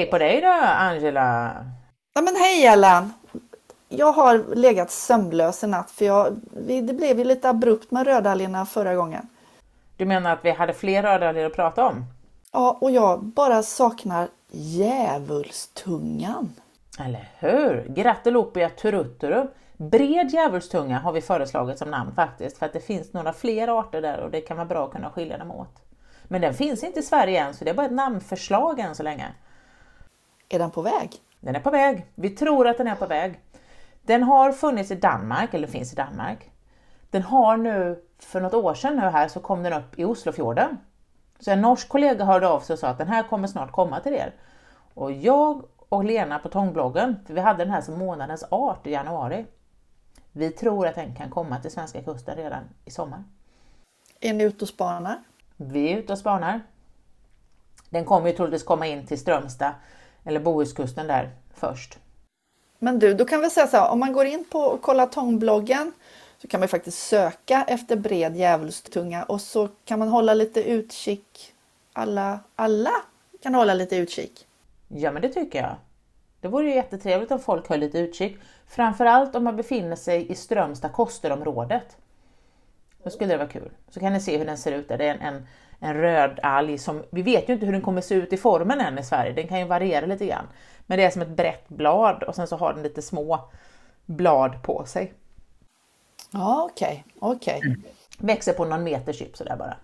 Hej på dig då Angela! Ja men hej Ellen! Jag har legat sömnlös i natt för jag, det blev ju lite abrupt med rödalgerna förra gången. Du menar att vi hade fler rödalger att prata om? Ja, och jag bara saknar djävulstungan. Eller hur? Grattelopia turuturu. Bred djävulstunga har vi föreslagit som namn faktiskt, för att det finns några fler arter där och det kan vara bra att kunna skilja dem åt. Men den finns inte i Sverige än, så det är bara ett namnförslag än så länge. Är den på väg? Den är på väg. Vi tror att den är på väg. Den har funnits i Danmark, eller finns i Danmark. Den har nu, för något år sedan nu här, så kom den upp i Oslofjorden. Så en norsk kollega hörde av sig och sa att den här kommer snart komma till er. Och jag och Lena på Tångbloggen, för vi hade den här som månadens art i januari. Vi tror att den kan komma till svenska kusten redan i sommar. Är ni ute och spanar? Vi är ute och spanar. Den kommer ju troligtvis komma in till Strömstad eller Bohuskusten där först. Men du, då kan vi säga så här, om man går in på Kolla Tångbloggen så kan man faktiskt söka efter bred djävulstunga och så kan man hålla lite utkik. Alla, alla kan hålla lite utkik. Ja, men det tycker jag. Det vore ju jättetrevligt om folk höll lite utkik. Framförallt om man befinner sig i Strömstad Kosterområdet. Då skulle det vara kul. Så kan ni se hur den ser ut där. Det är en, en, en röd alg som, vi vet ju inte hur den kommer se ut i formen än i Sverige. Den kan ju variera lite grann. Men det är som ett brett blad och sen så har den lite små blad på sig. Ja, okej, okay. Okay. Växer på någon meters djup sådär bara.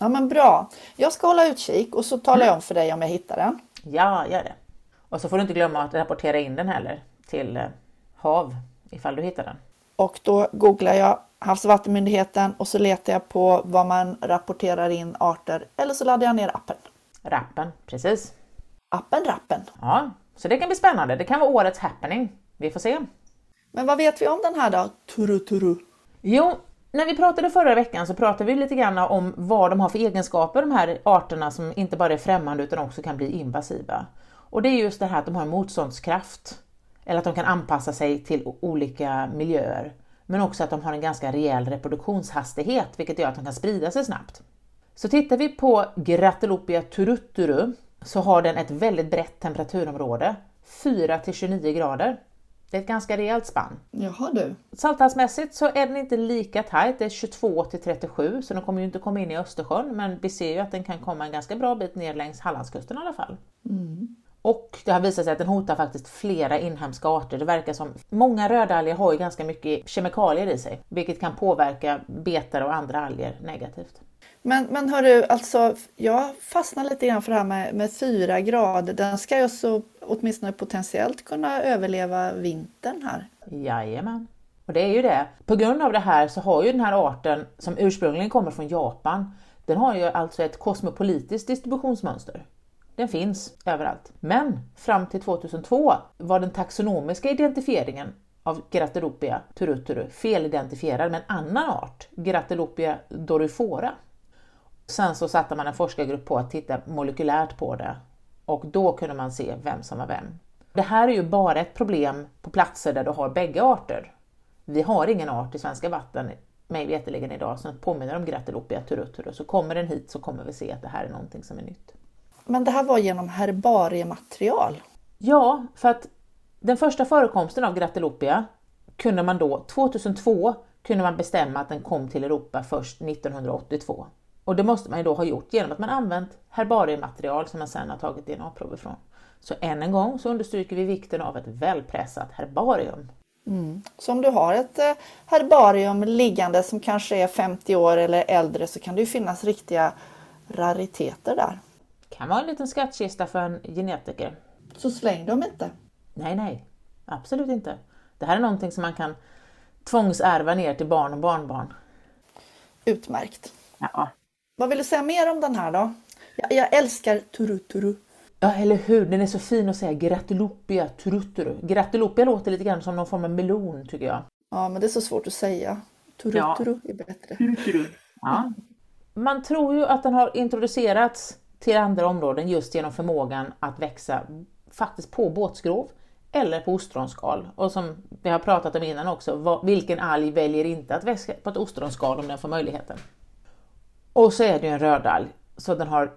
Ja, men bra. Jag ska hålla utkik och så talar jag om för dig om jag hittar den. Ja, gör det. Och så får du inte glömma att rapportera in den heller till eh, HaV ifall du hittar den. Och då googlar jag Havs och vattenmyndigheten och så letar jag på vad man rapporterar in arter eller så laddar jag ner appen. Rappen, precis. Appen Rappen. Ja, så det kan bli spännande. Det kan vara årets happening. Vi får se. Men vad vet vi om den här då? Turu turu. Jo, när vi pratade förra veckan så pratade vi lite grann om vad de har för egenskaper, de här arterna som inte bara är främmande utan också kan bli invasiva. Och det är just det här att de har en motståndskraft, eller att de kan anpassa sig till olika miljöer, men också att de har en ganska rejäl reproduktionshastighet, vilket gör att de kan sprida sig snabbt. Så tittar vi på Gratelopia turuturu så har den ett väldigt brett temperaturområde, 4 till 29 grader. Det är ett ganska rejält spann. Jaha du. Salthalsmässigt så är den inte lika tajt, det är 22 till 37 så den kommer ju inte komma in i Östersjön men vi ser ju att den kan komma en ganska bra bit ner längs Hallandskusten i alla fall. Mm. Och det har visat sig att den hotar faktiskt flera inhemska arter. Det verkar som många rödalger har ju ganska mycket kemikalier i sig, vilket kan påverka betare och andra alger negativt. Men, men hörru, alltså jag fastnar lite grann för det här med, med 4 grader. Den ska ju alltså åtminstone potentiellt kunna överleva vintern här. Jajamän. Och det är ju det. På grund av det här så har ju den här arten som ursprungligen kommer från Japan, den har ju alltså ett kosmopolitiskt distributionsmönster. Den finns överallt. Men fram till 2002 var den taxonomiska identifieringen av Gratelopia turuturu felidentifierad med en annan art, Gratelopia dorifora. Sen så satte man en forskargrupp på att titta molekylärt på det och då kunde man se vem som var vem. Det här är ju bara ett problem på platser där du har bägge arter. Vi har ingen art i svenska vatten, mig veterligen idag, som påminner om Gratelopia turuturu. Så kommer den hit så kommer vi se att det här är någonting som är nytt. Men det här var genom herbariematerial? Ja, för att den första förekomsten av Gratelopia kunde man då, 2002, kunde man bestämma att den kom till Europa först 1982. Och det måste man ju då ha gjort genom att man använt herbariematerial som man sedan har tagit DNA-prover från. Så än en gång så understryker vi vikten av ett välpressat herbarium. Mm. Så om du har ett eh, herbarium liggande som kanske är 50 år eller äldre så kan det ju finnas riktiga rariteter där. Kan vara en liten skattkista för en genetiker. Så släng dem inte. Nej, nej, absolut inte. Det här är någonting som man kan tvångsärva ner till barn och barnbarn. Utmärkt. Ja. Vad vill du säga mer om den här då? Jag, jag älskar turuturu. Ja, eller hur? Den är så fin att säga. Gratelopia turuturu. Gratelopia låter lite grann som någon form av melon tycker jag. Ja, men det är så svårt att säga. Turuturu ja. är bättre. Turuturu. Ja. Man tror ju att den har introducerats till andra områden just genom förmågan att växa faktiskt på båtskrov eller på ostronskal. Och som vi har pratat om innan också, vilken alg väljer inte att växa på ett ostronskal om den får möjligheten? Och så är det ju en rödalg, så den har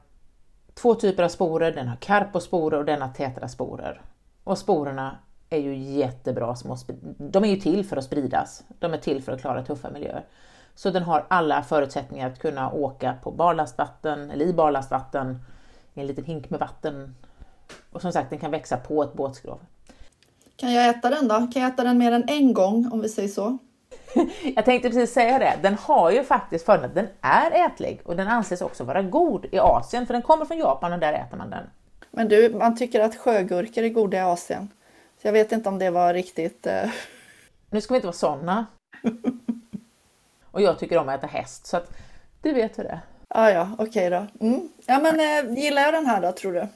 två typer av sporer, den har karposporer och den har tetrasporer. Och sporerna är ju jättebra, små, de är ju till för att spridas, de är till för att klara tuffa miljöer. Så den har alla förutsättningar att kunna åka på barlastvatten eller i barlastvatten, i en liten hink med vatten. Och som sagt, den kan växa på ett båtskrov. Kan jag äta den då? Kan jag äta den mer än en gång om vi säger så? jag tänkte precis säga det. Den har ju faktiskt fördelen den är ätlig och den anses också vara god i Asien för den kommer från Japan och där äter man den. Men du, man tycker att sjögurkor är goda i Asien. Så jag vet inte om det var riktigt... Uh... Nu ska vi inte vara sådana. och jag tycker om att äta häst så att du vet hur det är. Ah, ja, okej okay då. Mm. Ja, men eh, gillar jag den här då tror du?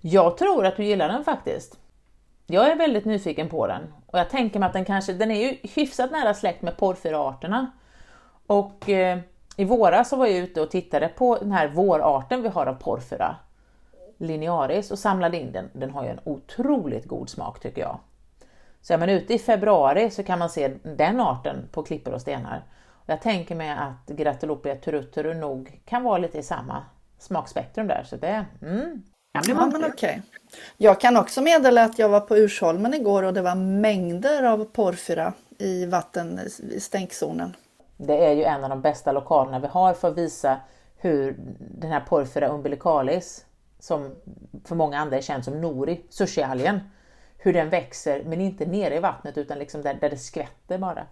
Jag tror att du gillar den faktiskt. Jag är väldigt nyfiken på den och jag tänker mig att den kanske, den är ju hyfsat nära släkt med porrfyrarterna. Och eh, i våras så var jag ute och tittade på den här vårarten vi har av porfyra, linearis, och samlade in den. Den har ju en otroligt god smak tycker jag. Så är man ute i februari så kan man se den arten på klippor och stenar. Jag tänker mig att Gratulopia turuturu nog kan vara lite i samma smakspektrum där. Så det, mm, Ja, men okay. Jag kan också meddela att jag var på Ursholmen igår och det var mängder av porfyra i vatten i stänkzonen. Det är ju en av de bästa lokalerna vi har för att visa hur den här porfyra umbilicalis, som för många andra är känd som nori, sushialgen, hur den växer men inte nere i vattnet utan liksom där, där det skvätter bara.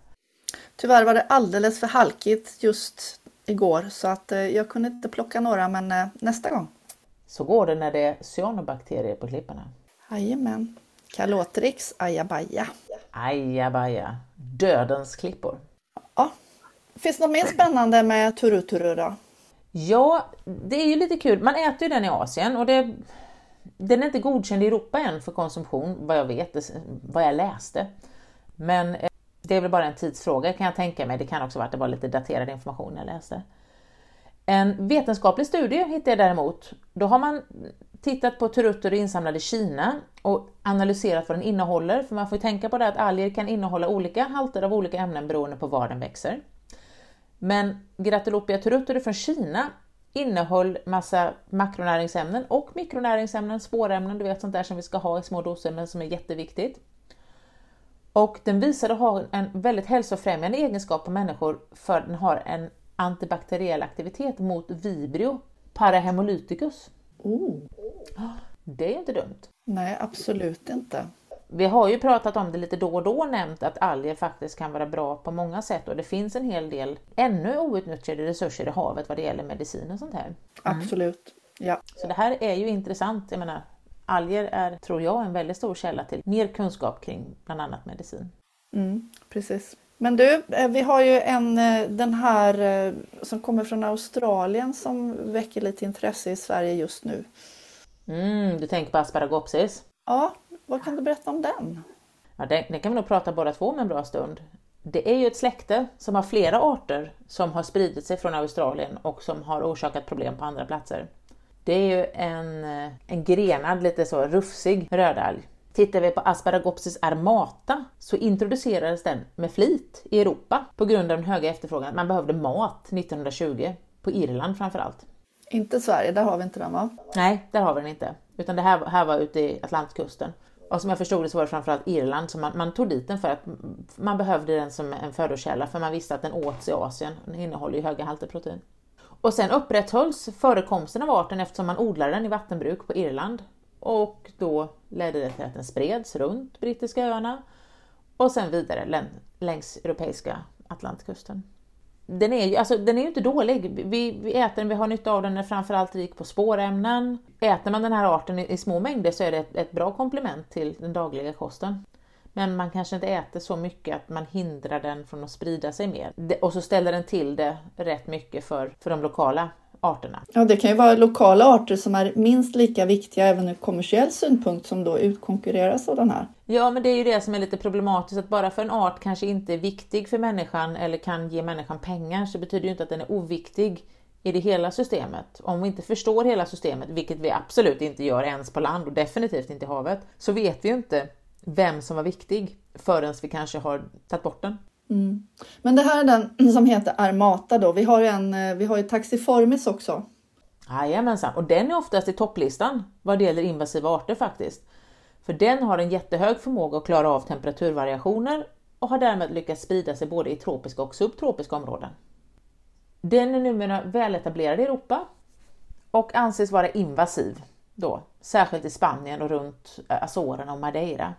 Tyvärr var det alldeles för halkigt just igår så att eh, jag kunde inte plocka några men eh, nästa gång. Så går det när det är cyanobakterier på klipporna. Jajamän. Kalotrix ajabaja. Ajabaja. Dödens klippor. Ja. Finns det något mer spännande med turuturu då? Ja, det är ju lite kul. Man äter ju den i Asien och det, den är inte godkänd i Europa än för konsumtion, vad jag vet, vad jag läste. Men eh, det är väl bara en tidsfråga kan jag tänka mig. Det kan också vara att det var lite daterad information jag läste. En vetenskaplig studie hittade jag däremot. Då har man tittat på turutter insamlade i Kina och analyserat vad den innehåller, för man får tänka på det att alger kan innehålla olika halter av olika ämnen beroende på var den växer. Men Gratulopia turutter från Kina innehöll massa makronäringsämnen och mikronäringsämnen, spårämnen, du vet sånt där som vi ska ha i små doser men som är jätteviktigt. Och den visade ha en väldigt hälsofrämjande egenskap på människor för den har en antibakteriell aktivitet mot Vibrio parahemolyticus. Oh. Det är ju inte dumt. Nej, absolut inte. Vi har ju pratat om det lite då och då nämnt att alger faktiskt kan vara bra på många sätt och det finns en hel del ännu outnyttjade resurser i havet vad det gäller medicin och sånt här. Mm. Absolut, ja. Så det här är ju intressant. Jag menar, alger är, tror jag, en väldigt stor källa till mer kunskap kring bland annat medicin. Mm, precis. Men du, eh, vi har ju en, eh, den här eh, som kommer från Australien som väcker lite intresse i Sverige just nu. Mm, du tänker på asparagopsis? Ja, vad kan du berätta om den? Ja, den, den kan vi nog prata båda två med en bra stund. Det är ju ett släkte som har flera arter som har spridit sig från Australien och som har orsakat problem på andra platser. Det är ju en, en grenad, lite så rufsig rödalg Tittar vi på Asparagopsis armata så introducerades den med flit i Europa på grund av den höga efterfrågan. Man behövde mat 1920, på Irland framförallt. Inte Sverige, där har vi inte den va? Nej, där har vi den inte. Utan det här, här var ute i Atlantkusten. Och som jag förstod det så var det framförallt Irland som man, man tog dit den för att man behövde den som en födokälla för man visste att den åts i Asien. Den innehåller ju höga halter protein. Och sen upprätthölls förekomsten av arten eftersom man odlade den i vattenbruk på Irland och då ledde det till att den spreds runt brittiska öarna och sen vidare längs europeiska Atlantkusten. Den är ju alltså, den är inte dålig. Vi, vi äter den, vi har nytta av den, den är framförallt rik på spårämnen. Äter man den här arten i, i små mängder så är det ett, ett bra komplement till den dagliga kosten. Men man kanske inte äter så mycket att man hindrar den från att sprida sig mer. Och så ställer den till det rätt mycket för, för de lokala arterna. Ja, det kan ju vara lokala arter som är minst lika viktiga även ur kommersiell synpunkt som då utkonkurreras av den här. Ja, men det är ju det som är lite problematiskt att bara för en art kanske inte är viktig för människan eller kan ge människan pengar så betyder det ju inte att den är oviktig i det hela systemet. Om vi inte förstår hela systemet, vilket vi absolut inte gör ens på land och definitivt inte i havet, så vet vi ju inte vem som var viktig förrän vi kanske har tagit bort den. Mm. Men det här är den som heter Armata då. Vi har ju, en, eh, vi har ju Taxiformis också. Jajamensan, och den är oftast i topplistan vad det gäller invasiva arter faktiskt. För den har en jättehög förmåga att klara av temperaturvariationer och har därmed lyckats sprida sig både i tropiska och subtropiska områden. Den är numera väletablerad i Europa och anses vara invasiv då, särskilt i Spanien och runt eh, Azorerna och Madeira.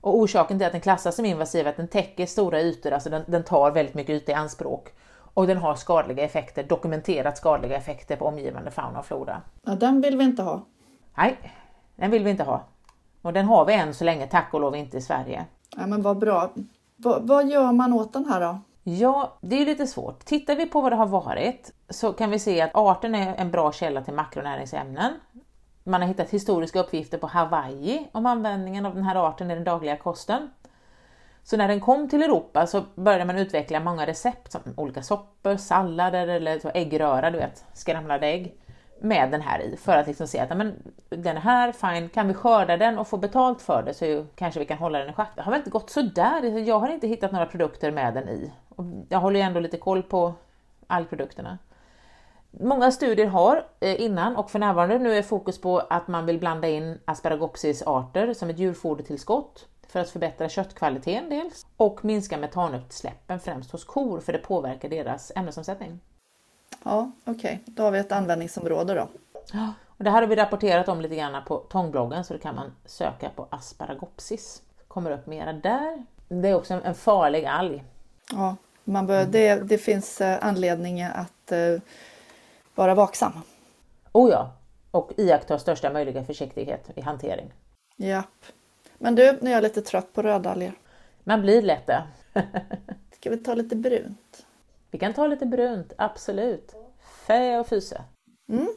Och orsaken till att den klassas som invasiv är att den täcker stora ytor, alltså den, den tar väldigt mycket yta i anspråk och den har skadliga effekter, dokumenterat skadliga effekter på omgivande fauna och flora. Ja, den vill vi inte ha. Nej, den vill vi inte ha. Och den har vi än så länge, tack och lov inte i Sverige. Ja, men vad bra. V vad gör man åt den här då? Ja, det är lite svårt. Tittar vi på vad det har varit så kan vi se att arten är en bra källa till makronäringsämnen. Man har hittat historiska uppgifter på Hawaii om användningen av den här arten i den dagliga kosten. Så när den kom till Europa så började man utveckla många recept, som olika soppor, sallader eller så äggröra, du vet, skramlade ägg med den här i för att liksom se att men, den här, fine, kan vi skörda den och få betalt för det så kanske vi kan hålla den i schack. Det har väl inte gått sådär. Jag har inte hittat några produkter med den i. Och jag håller ju ändå lite koll på algprodukterna. Många studier har eh, innan och för närvarande nu är fokus på att man vill blanda in asparagopsis-arter som ett djurfodertillskott för att förbättra köttkvaliteten dels och minska metanutsläppen främst hos kor för det påverkar deras ämnesomsättning. Ja, okej, okay. då har vi ett användningsområde då. Ja, och det här har vi rapporterat om lite grann på tångbloggen så då kan man söka på asparagopsis. Kommer upp mera där. Det är också en farlig alg. Ja, man bör, det, det finns eh, anledning att uh, vara vaksam. Oh ja, och iaktta största möjliga försiktighet i hantering. Japp. Men du, nu är jag lite trött på rödalger. Man blir lätt det. Ska vi ta lite brunt? Vi kan ta lite brunt, absolut. Fä och fyse. Mm.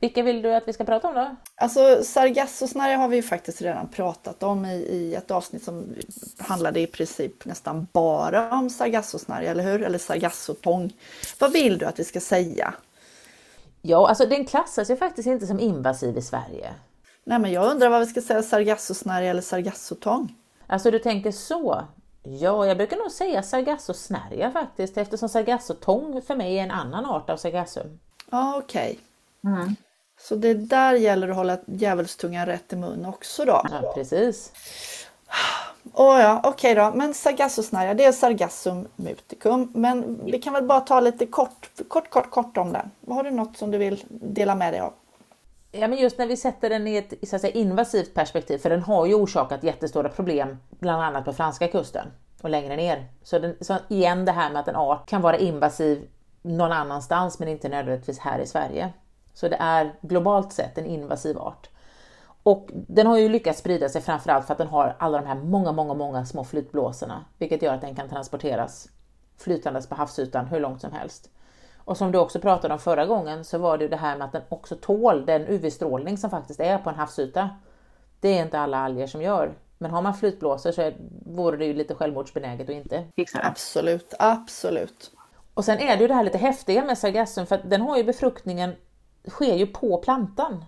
Vilka vill du att vi ska prata om då? Alltså sargassosnärja har vi ju faktiskt redan pratat om i, i ett avsnitt som handlade i princip nästan bara om sargassosnärja, eller hur? Eller sargassotång. Vad vill du att vi ska säga? Ja, alltså den klassas ju faktiskt inte som invasiv i Sverige. Nej, men jag undrar vad vi ska säga, sargassosnärja eller sargassotång? Alltså du tänker så? Ja, jag brukar nog säga sargassosnärja faktiskt eftersom sargassotång för mig är en annan art av sargassum. Ja, okej. Okay. Mm. Så det där gäller att hålla djävulstungan rätt i mun också då? Ja, precis. Oh ja, okej okay då. Men sargassosnärja, det är Sargassum muticum. Men vi kan väl bara ta lite kort, kort, kort, kort om den. Har du något som du vill dela med dig av? Ja, men just när vi sätter den i ett så att säga, invasivt perspektiv, för den har ju orsakat jättestora problem, bland annat på franska kusten och längre ner. Så, den, så igen det här med att en art kan vara invasiv någon annanstans, men inte nödvändigtvis här i Sverige. Så det är globalt sett en invasiv art. Och den har ju lyckats sprida sig framförallt för att den har alla de här många, många, många små flytblåsorna, vilket gör att den kan transporteras flytandes på havsytan hur långt som helst. Och som du också pratade om förra gången så var det det här med att den också tål den UV-strålning som faktiskt är på en havsyta. Det är inte alla alger som gör. Men har man flytblåsor så är, vore det ju lite självmordsbenäget att inte fixa det. Absolut, absolut. Och sen är det ju det här lite häftiga med sargassum för att den har ju befruktningen sker ju på plantan.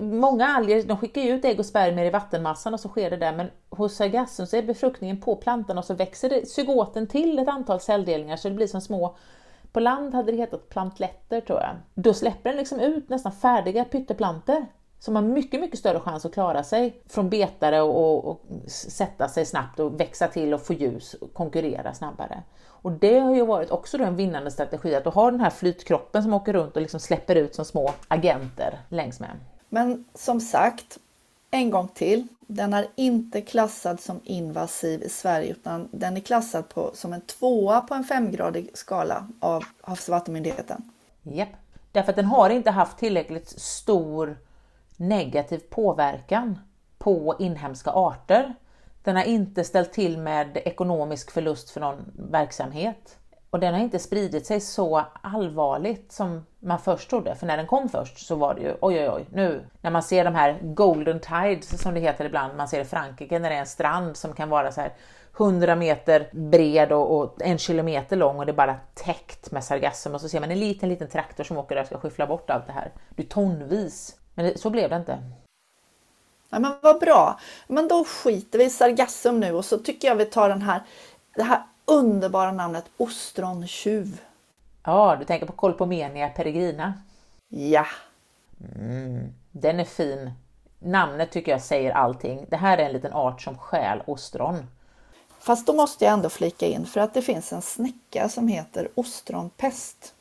Många alger de skickar ju ut ägg och spermier i vattenmassan och så sker det där men hos sargassum så är befruktningen på plantan och så växer det, zygoten till ett antal celldelningar så det blir som små på land hade det hetat plantletter tror jag. Då släpper den liksom ut nästan färdiga pytteplanter som har mycket, mycket större chans att klara sig från betare och, och, och, sätta sig snabbt och växa till och få ljus och konkurrera snabbare. Och det har ju varit också då en vinnande strategi att du har den här flytkroppen som åker runt och liksom släpper ut som små agenter längs med. Men som sagt, en gång till. Den är inte klassad som invasiv i Sverige utan den är klassad på, som en tvåa på en femgradig skala av Havs och vattenmyndigheten. Japp, därför att den har inte haft tillräckligt stor negativ påverkan på inhemska arter. Den har inte ställt till med ekonomisk förlust för någon verksamhet. Och den har inte spridit sig så allvarligt som man först trodde. För när den kom först så var det ju oj oj oj nu när man ser de här golden tides som det heter ibland. Man ser i Frankrike när det är en strand som kan vara så här 100 meter bred och, och en kilometer lång och det är bara täckt med sargassum och så ser man en liten liten traktor som åker där och ska skyffla bort allt det här. Det är tonvis. Men det, så blev det inte. Ja, men vad bra. Men då skiter vi i sargassum nu och så tycker jag vi tar den här, det här underbara namnet ostrontjuv. Ja, du tänker på Colpomenia peregrina? Ja. Den är fin. Namnet tycker jag säger allting. Det här är en liten art som stjäl ostron. Fast då måste jag ändå flika in för att det finns en snäcka som heter ostronpest.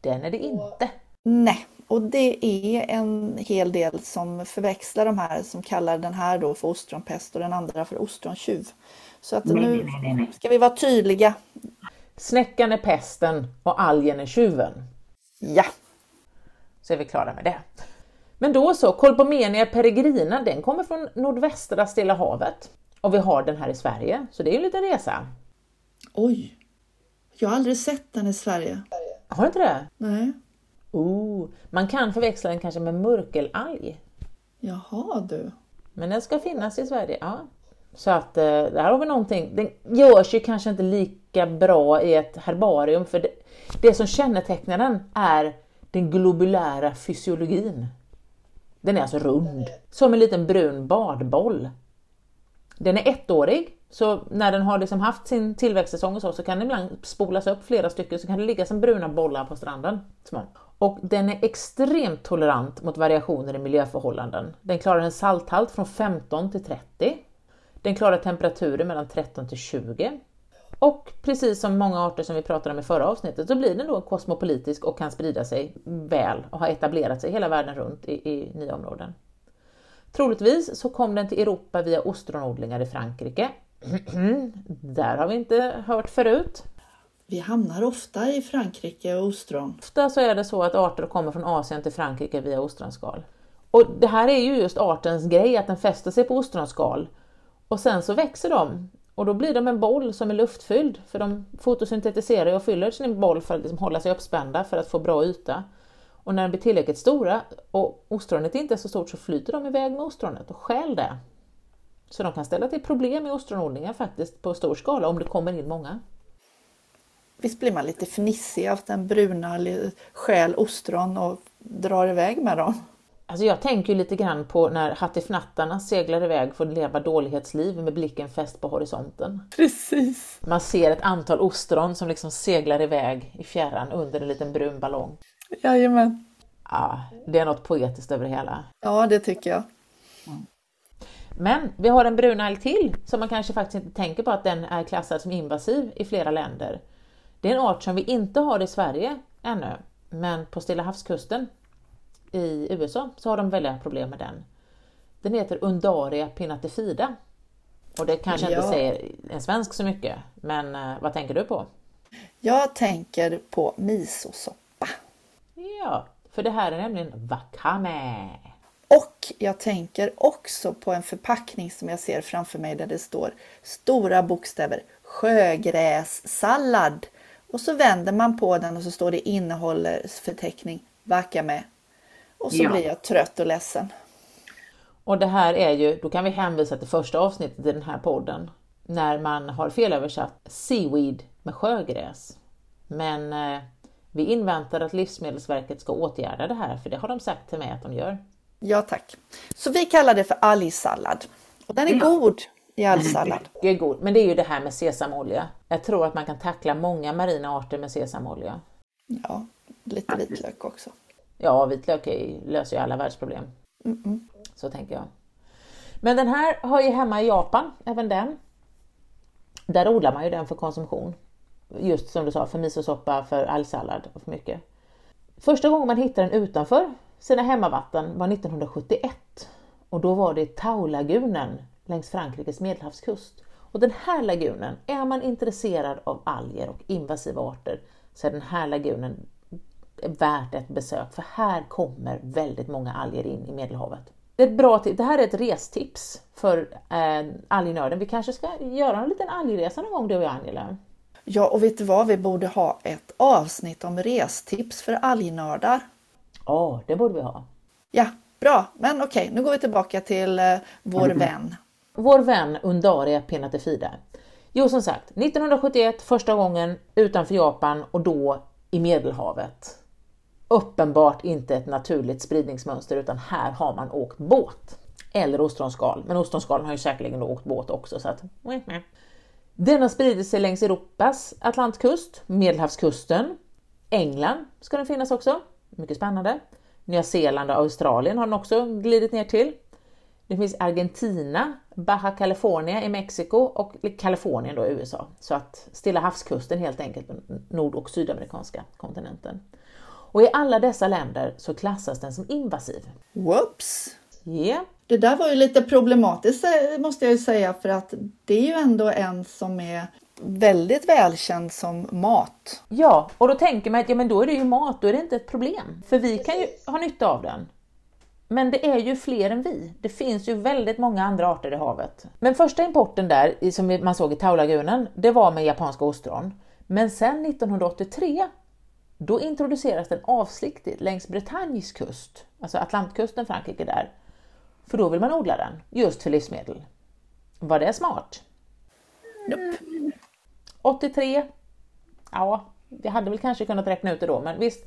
Den är det inte. Nej, och det är en hel del som förväxlar de här som kallar den här då för ostronpest och den andra för ostrontjuv. Så att nu ska vi vara tydliga. Snäckan är pesten och algen är tjuven. Ja, Så är vi klara med det. Men då så, Colpomenia peregrina, den kommer från nordvästra Stilla havet. Och vi har den här i Sverige, så det är ju en liten resa. oj. Jag har aldrig sett den i Sverige. Har du inte det? Nej, Oh, man kan förväxla den kanske med mörkelalg. jaha du. Men den ska finnas i Sverige, ja. Så att eh, där har vi någonting. Den görs ju kanske inte lika bra i ett herbarium för det, det som kännetecknar den är den globulära fysiologin. Den är alltså rund, som en liten brun badboll. Den är ettårig, så när den har liksom haft sin tillväxtsäsong och så, så kan den ibland spolas upp flera stycken så kan det ligga som bruna bollar på stranden. Små. Och den är extremt tolerant mot variationer i miljöförhållanden. Den klarar en salthalt från 15 till 30. Den klarar temperaturer mellan 13 till 20. Och precis som många arter som vi pratade om i förra avsnittet så blir den då kosmopolitisk och kan sprida sig väl och har etablerat sig hela världen runt i, i nya områden. Troligtvis så kom den till Europa via ostronodlingar i Frankrike. Där har vi inte hört förut. Vi hamnar ofta i Frankrike och ostron. Ofta så är det så att arter kommer från Asien till Frankrike via ostronskal. Och det här är ju just artens grej, att den fäster sig på ostronskal. Och sen så växer de och då blir de en boll som är luftfylld för de fotosyntetiserar och fyller sin boll för att liksom hålla sig uppspända för att få bra yta. Och när de blir tillräckligt stora och ostronet inte är så stort så flyter de iväg med ostronet och stjäl det. Så de kan ställa till problem i ostronodlingar faktiskt på stor skala om det kommer in många. Visst blir man lite fnissig av att den bruna stjäl ostron och drar iväg med dem? Alltså jag tänker ju lite grann på när hattifnattarna seglar iväg för att leva dålighetsliv med blicken fäst på horisonten. Precis. Man ser ett antal ostron som liksom seglar iväg i fjärran under en liten brun ballong. Jajamän. Ja, det är något poetiskt över det hela. Ja, det tycker jag. Men vi har en brunalg till som man kanske faktiskt inte tänker på att den är klassad som invasiv i flera länder. Det är en art som vi inte har i Sverige ännu, men på Stilla havskusten i USA så har de väldiga problem med den. Den heter Undaria pinnatifida. Och det kanske Ja. inte säger en svensk så mycket, men eh, vad tänker du på? Jag tänker på misosoppa. Ja, för det här är nämligen wakame. Och jag tänker också på en förpackning som jag ser framför mig där det står stora bokstäver sjögrässallad. Och så vänder man på den och så står det innehåller förteckning wakame. Och så Ja. blir jag trött och ledsen. Och det här är ju, då kan vi hänvisa till första avsnittet i den här podden, när man har felöversatt seaweed med sjögräs. Men eh, vi inväntar att Livsmedelsverket ska åtgärda det här, för det har de sagt till mig att de gör. Ja tack. Så vi kallar det för algsallad. Och den är god i algsallad. Det är god, men det är ju det här med sesamolja. Jag tror att man kan tackla många marina arter med sesamolja. Ja, lite vitlök också. Ja, vitlök är, löser ju alla världsproblem. Så tänker jag. Men den här har ju hemma i Japan, även den. Där odlar man ju den för konsumtion. Just som du sa, för misosoppa, för algsallad och för mycket. Första gången man hittade den utanför sina hemmavatten var 1971. Och då var det Taulagunen längs Frankrikes medelhavskust. Och den här lagunen, är man intresserad av alger och invasiva arter så är den här lagunen värt ett besök för här kommer väldigt många alger in i Medelhavet. Det, är ett bra det här är ett restips för eh, algnörden. Vi kanske ska göra en liten algresa någon gång du och jag Angela. Ja, och vet du vad? Vi borde ha ett avsnitt om restips för algnördar. Ja, det borde vi ha. Ja, bra. Men okej, nu går vi tillbaka till eh, vår vän. Vår vän Undaria pinnatifida. Jo, som sagt, 1971 första gången utanför Japan och då i Medelhavet. Uppenbart inte ett naturligt spridningsmönster utan här har man åkt båt. Eller ostronskal, men ostronskalen har ju säkerligen åkt båt också. Så att... Den har spridit sig längs Europas Atlantkust, Medelhavskusten, England ska den finnas också, mycket spännande. Nya Zeeland och Australien har den också glidit ner till. Det finns Argentina, Baja California i Mexiko och Kalifornien då i USA. Så att Stilla havskusten helt enkelt, nord och sydamerikanska kontinenten. Och i alla dessa länder så klassas den som invasiv. Whoops! Yeah. Det där var ju lite problematiskt eh, måste jag ju säga för att det är ju ändå en som är väldigt välkänd som mat. Ja, och då tänker man att ja, men då är det ju mat, då är det inte ett problem. För vi kan ju ha nytta av den. Men det är ju fler än vi. Det finns ju väldigt många andra arter i havet. Men första importen där, som man såg i Taulagunen, det var med japanska ostron. Men sen 1983, då introduceras den avsiktligt längs Bretagnes kust, alltså Atlantkusten Frankrike där. För då vill man odla den, just för livsmedel. Var det smart? Nope. 83? Ja, vi hade väl kanske kunnat räkna ut det då, men visst.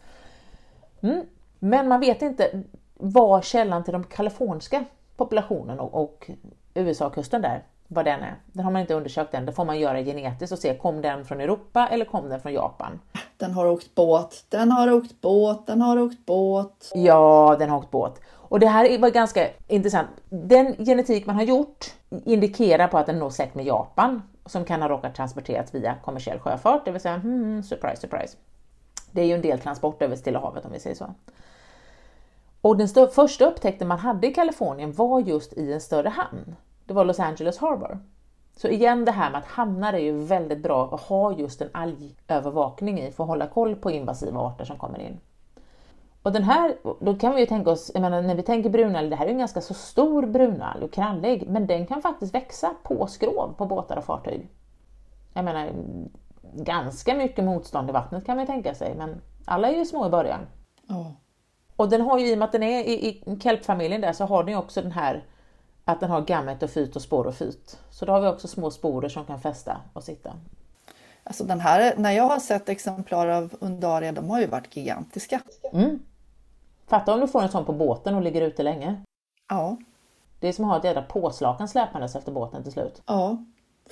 Mm. Men man vet inte vad källan till den kaliforniska populationen och, och USA-kusten där, vad den är. Den har man inte undersökt än. Det får man göra genetiskt och se, kom den från Europa eller kom den från Japan? Den har åkt båt, den har åkt båt, den har åkt båt. Ja, den har åkt båt. Och det här var ganska intressant. Den genetik man har gjort indikerar på att den når släkt med Japan som kan ha råkat transporteras via kommersiell sjöfart, det vill säga hmm, surprise, surprise. Det är ju en del transport över Stilla havet om vi säger så. Och den första upptäckten man hade i Kalifornien var just i en större hamn. Det var Los Angeles Harbor. Så igen det här med att hamnar är ju väldigt bra att ha just en algövervakning i för att hålla koll på invasiva arter som kommer in. Och den här, då kan vi ju tänka oss, jag menar, när vi tänker brunalg, det här är ju en ganska så stor brunalg och krallig, men den kan faktiskt växa på skrov på båtar och fartyg. Jag menar, ganska mycket motstånd i vattnet kan man tänka sig, men alla är ju små i början. Oh. Och den har ju, i och med att den är i, i kelpfamiljen där, så har den ju också den här att den har gametofyt och sporofyt. Så då har vi också små sporer som kan fästa och sitta. Alltså den här, när jag har sett exemplar av undaria, de har ju varit gigantiska. Mm. Fatta om du får en sån på båten och ligger ute länge. Ja. Det är som att ha ett jädra påslakan släpandes efter båten till slut. Ja,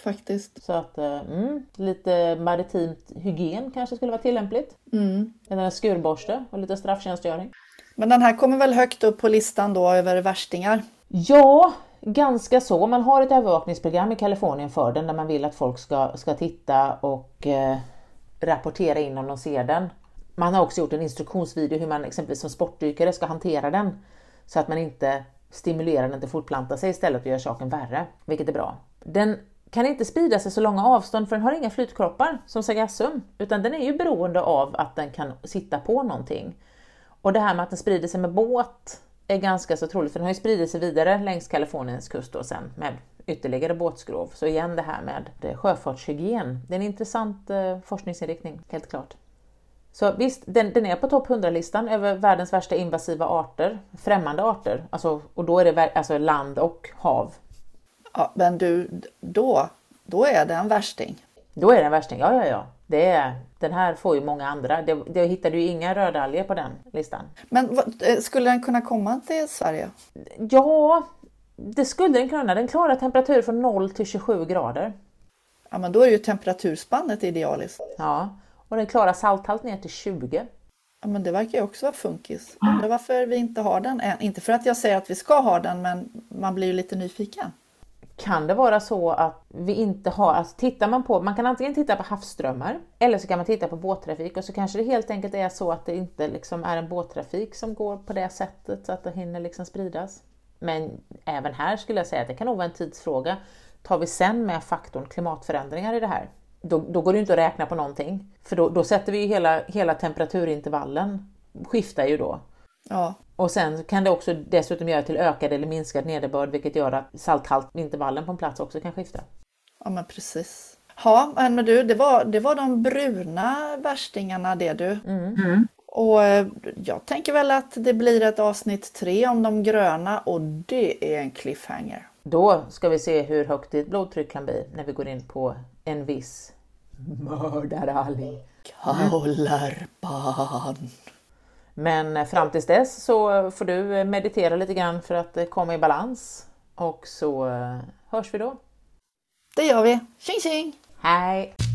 faktiskt. Så att eh, mm, lite maritimt hygien kanske skulle vara tillämpligt. Mm. Eller en skurborste och lite strafftjänstgöring. Men den här kommer väl högt upp på listan då över värstingar? Ja, ganska så. Man har ett övervakningsprogram i Kalifornien för den där man vill att folk ska, ska titta och eh, rapportera in om de ser den. Man har också gjort en instruktionsvideo hur man exempelvis som sportdykare ska hantera den så att man inte stimulerar den till fortplanta sig istället och gör saken värre, vilket är bra. Den kan inte sprida sig så långa avstånd för den har inga flytkroppar som Sargassum, utan den är ju beroende av att den kan sitta på någonting. Och det här med att den sprider sig med båt är ganska så troligt, för den har ju spridit sig vidare längs Kaliforniens kust och sen med ytterligare båtskrov. Så igen det här med sjöfartshygien, det är en intressant eh, forskningsinriktning, helt klart. Så visst, den, den är på topp 100-listan över världens värsta invasiva arter, främmande arter, alltså, och då är det alltså land och hav. Ja, men du, då, då är det en värsting. Då är det en värsting, ja ja ja. Det är, den här får ju många andra. Det, det hittade ju inga rödalger på den listan. Men vad, eh, skulle den kunna komma till Sverige? Ja, det skulle den kunna. Den klarar temperatur från 0 till 27 grader. Ja, men då är ju temperaturspannet idealiskt. Ja, och den klarar salthalt ner till 20. Ja, men det verkar ju också vara funkis. Undrar varför vi inte har den än. Inte för att jag säger att vi ska ha den, men man blir ju lite nyfiken. Kan det vara så att vi inte har, alltså tittar man på, man kan antingen titta på havsströmmar eller så kan man titta på båttrafik och så kanske det helt enkelt är så att det inte liksom är en båttrafik som går på det sättet så att det hinner liksom spridas. Men även här skulle jag säga att det kan nog vara en tidsfråga. Tar vi sen med faktorn klimatförändringar i det här, då, då går det inte att räkna på någonting. För då, då sätter vi ju hela, hela temperaturintervallen, skiftar ju då. Ja. Och sen kan det också dessutom göra till ökad eller minskad nederbörd vilket gör att salthaltintervallen på en plats också kan skifta. Ja men precis. Ja men du, det var, det var de bruna värstingarna det du. Mm. Mm. Och eh, jag tänker väl att det blir ett avsnitt tre om de gröna och det är en cliffhanger. Då ska vi se hur högt ditt blodtryck kan bli när vi går in på en viss mördaralg. Kaularpan. Men fram tills dess så får du meditera lite grann för att komma i balans och så hörs vi då. Det gör vi. Tjing tjing! Hej!